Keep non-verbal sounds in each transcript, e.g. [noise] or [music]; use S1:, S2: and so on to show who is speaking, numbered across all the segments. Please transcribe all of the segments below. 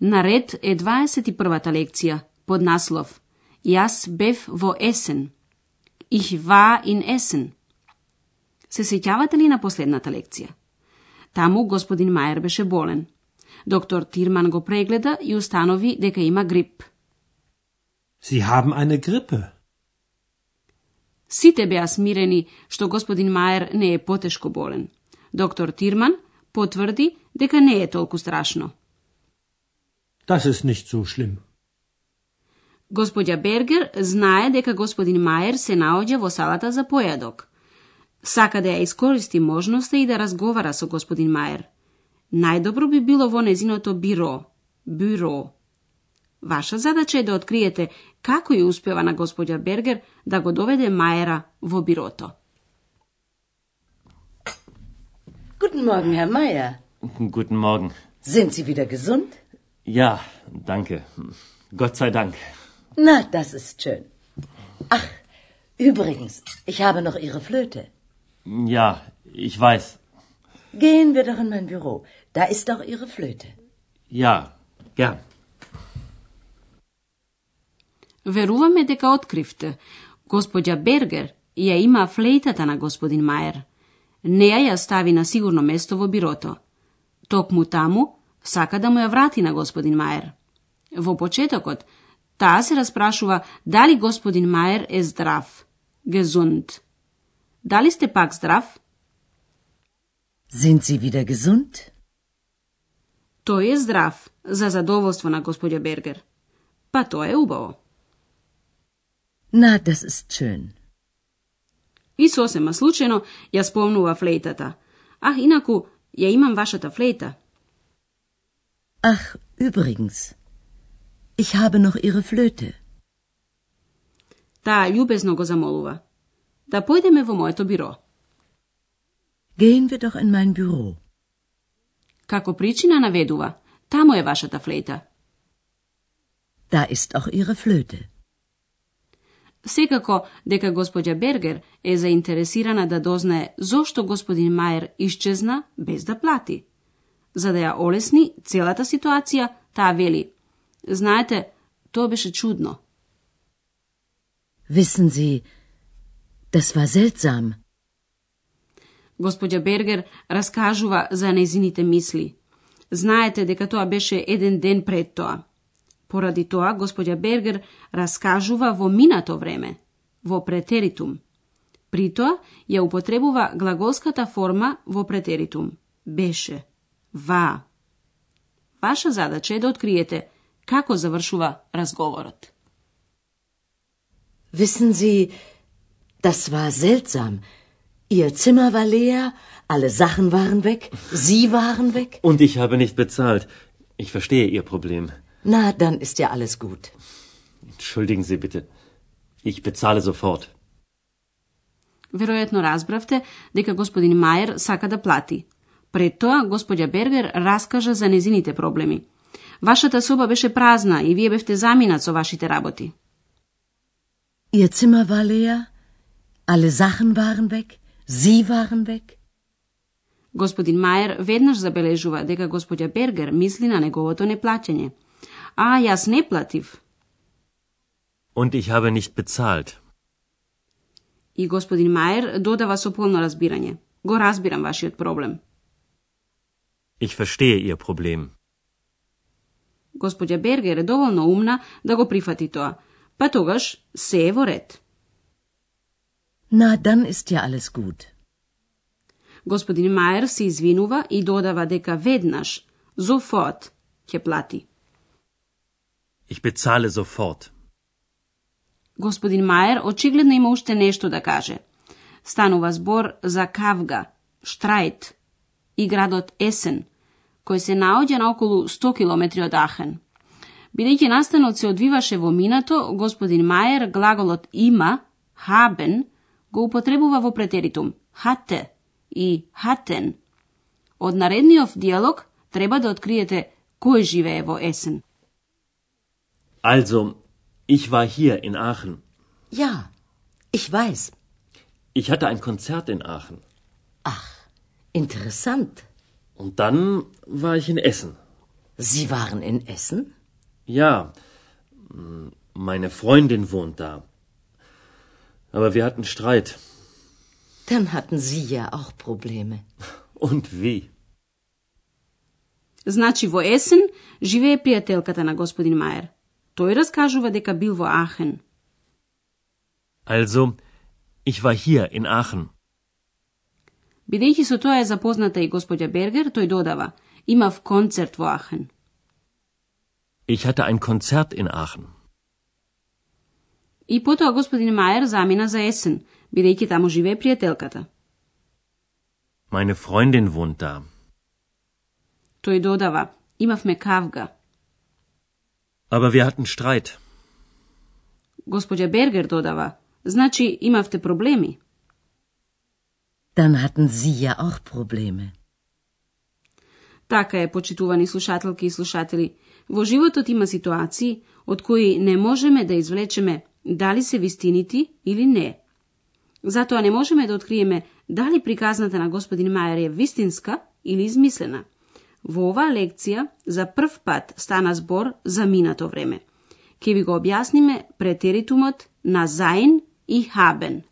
S1: На ред е 21-та лекција под наслов Јас бев во Есен. Ich war in Essen. Се сеќавате ли на последната лекција? Таму господин Мајер беше болен. Доктор Тирман го прегледа и установи дека има грип.
S2: Sie haben eine Grippe.
S1: Сите беа смирени што господин Мајер не е потешко болен. Доктор Тирман потврди дека не е толку страшно.
S2: Das ist nicht so schlimm.
S1: Господја Бергер знае дека господин Мајер се наоѓа во салата за појадок. Сака да ја искористи можноста и да разговара со господин Мајер. Најдобро би било во незиното биро. Бюро. Ваша задача е да откриете како ја успева на господја Бергер да го доведе Мајера во бирото.
S3: Guten Morgen, Herr Meier.
S4: Guten Morgen.
S3: Sind Sie wieder gesund?
S4: Ja, danke. Gott sei Dank.
S3: Na, das ist schön. Ach, übrigens, ich habe noch Ihre Flöte.
S4: Ja, ich weiß.
S3: Gehen wir doch in mein Büro. Da ist doch Ihre Flöte.
S4: Ja, gern.
S1: Веруваме дека откривте. Господја Бергер ја има флейтата на господин Мајер. Неа ја стави на сигурно место во бирото. Токму таму сака да му ја врати на господин Мајер. Во почетокот, таа се распрашува дали господин Мајер е здрав. Gesund. Дали сте пак здрав?
S3: Sind Sie wieder gesund?
S1: Тој е здрав, за задоволство на господја Бергер. Па тоа е убаво.
S3: Na, das ist schön.
S1: И сосема случајно ја спомнува флейтата. А, инаку, ја имам вашата флейта.
S3: Ach, übrigens, ich habe noch Ihre Flöte.
S1: Таа љубезно го замолува. Да појдеме во моето биро.
S3: Gehen wir doch in mein Büro.
S1: Како причина наведува, таму е вашата флейта.
S3: Da ist auch Ihre Flöte.
S1: Секако дека господја Бергер е заинтересирана да дознае зошто господин Мајер исчезна без да плати. За да ја олесни целата ситуација, таа вели. Знаете, тоа беше чудно.
S3: Wissen Sie, das war seltsam.
S1: Господја Бергер раскажува за незините мисли. Знаете дека тоа беше еден ден пред тоа. Поради тоа, господја Бергер раскажува во минато време, во претеритум. При тоа ја употребува глаголската форма во претеритум. Беше. Ва. Ваша задача е да откриете како завршува разговорот.
S3: Wissen Sie, das war seltsam. Ihr Zimmer war leer, alle Sachen waren weg, Sie waren weg.
S4: Und ich habe nicht bezahlt. Ich verstehe Ihr Problem.
S3: Na, dann ist ja alles gut.
S4: Entschuldigen Sie bitte. Ich bezahle sofort.
S1: Веројатно разбравте дека господин Мајер сака да плати. Пред тоа, господја Бергер раскажа за незините проблеми. Вашата соба беше празна и вие бевте заминат со вашите работи.
S3: Ihr Zimmer war leer, alle Sachen waren weg, Sie waren weg.
S1: Господин Мајер веднаш забележува дека господја Бергер мисли на неговото неплаќање. А, јас не платив.
S4: Und ich habe nicht bezahlt.
S1: И господин Мајер додава со полно разбирање. Го разбирам вашиот проблем.
S4: Ich verstehe Ihr Problem.
S1: Господја Бергер е доволно умна да го прифати тоа, па тогаш се е во ред.
S3: Na, dann ist ja alles gut.
S1: Господин Мајер се извинува и додава дека веднаш, sofort, ќе плати.
S4: Ich bezahle sofort.
S1: Господин Мајер очигледно има уште нешто да каже. Станува збор за Кавга, Штрајт и градот Есен, кој се наоѓа на околу 100 километри од Ахен. Бидејќи настанот се одвиваше во минато, господин Маjer глаголот има, haben, го употребува во претеритум hatte и hatten. Од наредниот диалог треба да откриете кој живее во Есен.
S4: Also, ich war hier in Aachen.
S3: Ja, ich weiß.
S4: Ich hatte ein Konzert in Aachen.
S3: Ach, interessant.
S4: Und dann war ich in Essen.
S3: Sie waren in Essen?
S4: Ja, m, meine Freundin wohnt da. Aber wir hatten Streit.
S3: Dann hatten Sie ja auch Probleme. [laughs]
S4: Und wie?
S1: Значи во Есен живее пријателката на господин Маjer. Тој раскажува дека бил во Ахен.
S4: Also, ich war hier in Aachen.
S1: Бидејќи со тоа е запозната и господја Бергер, тој додава, имав концерт во Ахен.
S4: Ich hatte ein Konzert in Aachen.
S1: И потоа господин Маjer замина за Есен, бидејќи таму живее пријателката.
S4: Meine Freundin wohnt da.
S1: Тој додава, имавме кавга.
S4: Aber wir hatten Streit.
S1: Господја Бергер додава, значи имавте проблеми.
S3: Dann hatten Sie ja auch Probleme.
S1: Така е, почитувани слушателки и слушатели. Во животот има ситуации од кои не можеме да извлечеме дали се вистинити или не. Затоа не можеме да откриеме дали приказната на господин Мајер е вистинска или измислена. Во оваа лекција за прв пат стана збор за минато време. Ке ви го објасниме претеритумот на заин и хабен.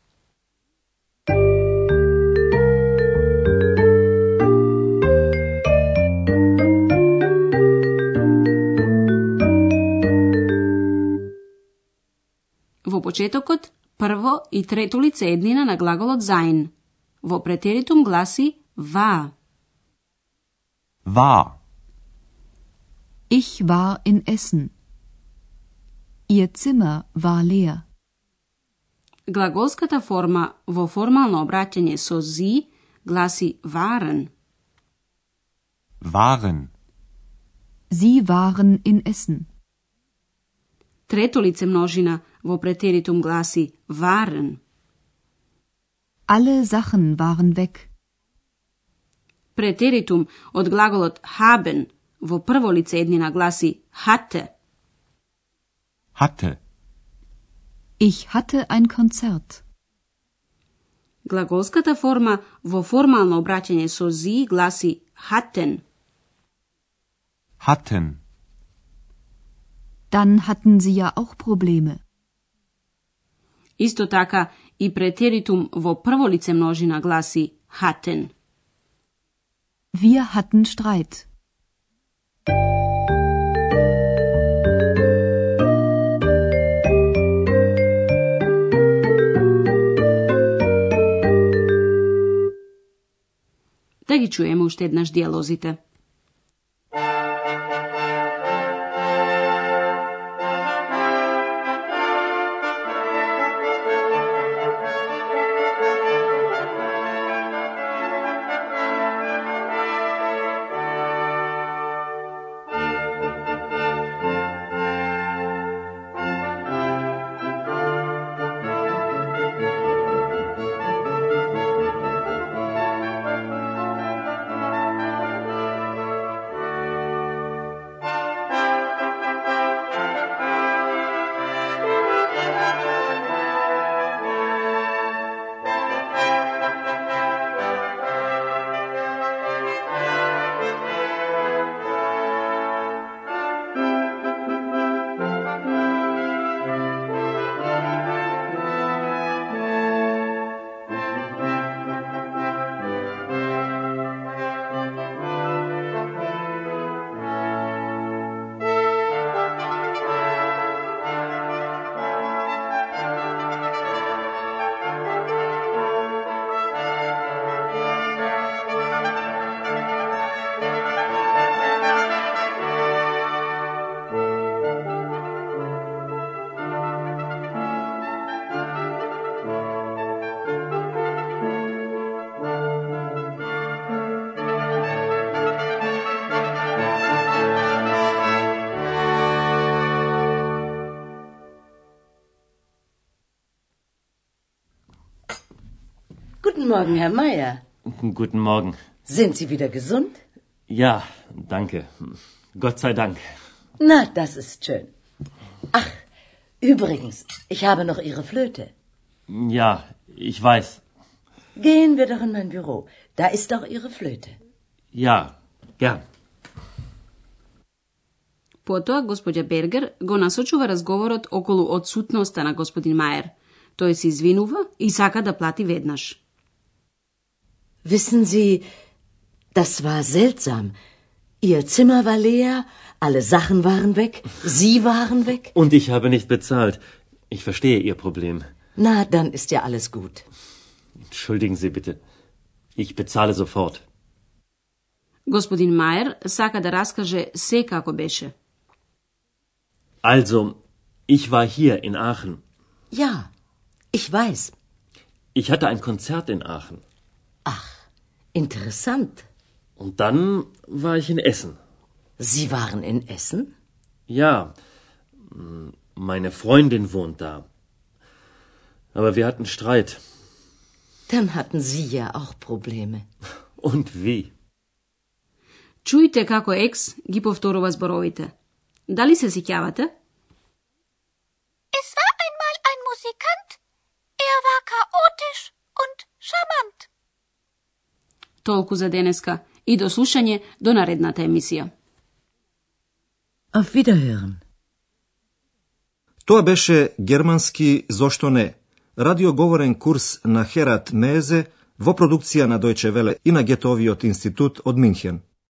S1: Во почетокот, прво и трето лице еднина на глаголот sein. Во претеритум гласи war.
S5: War.
S6: Ich war in Essen. Ihr Zimmer war leer.
S1: Глаголската форма во формално обраќање со зи гласи waren.
S5: Waren.
S6: Sie waren in Essen.
S1: Трето лице множина во претеритум гласи waren.
S6: Alle Sachen waren weg.
S1: Претеритум од глаголот haben во прво лице еднина гласи hatte.
S5: Hatte.
S6: Ich hatte ein Konzert.
S1: Глаголската форма во формално обраќање со зи гласи hatten.
S5: Hatten.
S6: Dann hatten Sie ja auch Probleme.
S1: Исто така и претеритум во прво лице множина гласи hatten.
S6: Wir hatten Streit.
S1: Да ги чуеме уште еднаш диалозите.
S3: Guten Morgen, Herr Meier.
S4: Guten Morgen.
S3: Sind Sie wieder gesund?
S4: Ja, danke. Gott sei Dank.
S3: Na, das ist schön. Ach, übrigens, ich habe noch Ihre Flöte.
S4: Ja, ich weiß.
S3: Gehen wir doch in mein Büro. Da ist auch Ihre Flöte.
S4: Ja, gern.
S1: Потоа господја Бергер го насочува разговорот околу одсутноста на господин Мајер. Тој се извинува и сака да плати веднаш.
S3: Wissen Sie, das war seltsam. Ihr Zimmer war leer, alle Sachen waren weg, Sie waren weg.
S4: Und ich habe nicht bezahlt. Ich verstehe Ihr Problem.
S3: Na, dann ist ja alles gut.
S4: Entschuldigen Sie bitte. Ich bezahle sofort.
S1: Gospodin Majer saka da raskaže sve kako beše.
S4: Also, ich war hier in Aachen.
S3: Ja, ich weiß.
S4: Ich hatte ein Konzert in Aachen.
S3: Ach. interessant.
S4: Und dann war ich in Essen.
S3: Sie waren in Essen?
S4: Ja, m, meine Freundin wohnt da. Aber wir hatten Streit.
S3: Dann hatten Sie ja auch Probleme. [laughs]
S4: Und wie?
S1: Чујте како екс ги повторува зборовите. Дали се сеќавате?
S7: Es war einmal ein Musikant. Er war chaotisch und charmant.
S1: Толку за денеска и до слушање до наредната емисија.
S3: Auf Wiederhören.
S8: Тоа беше германски зошто не, радиоговорен курс на Херат Мезе во продукција на Дојче Веле и на Гетовиот институт од Минхен.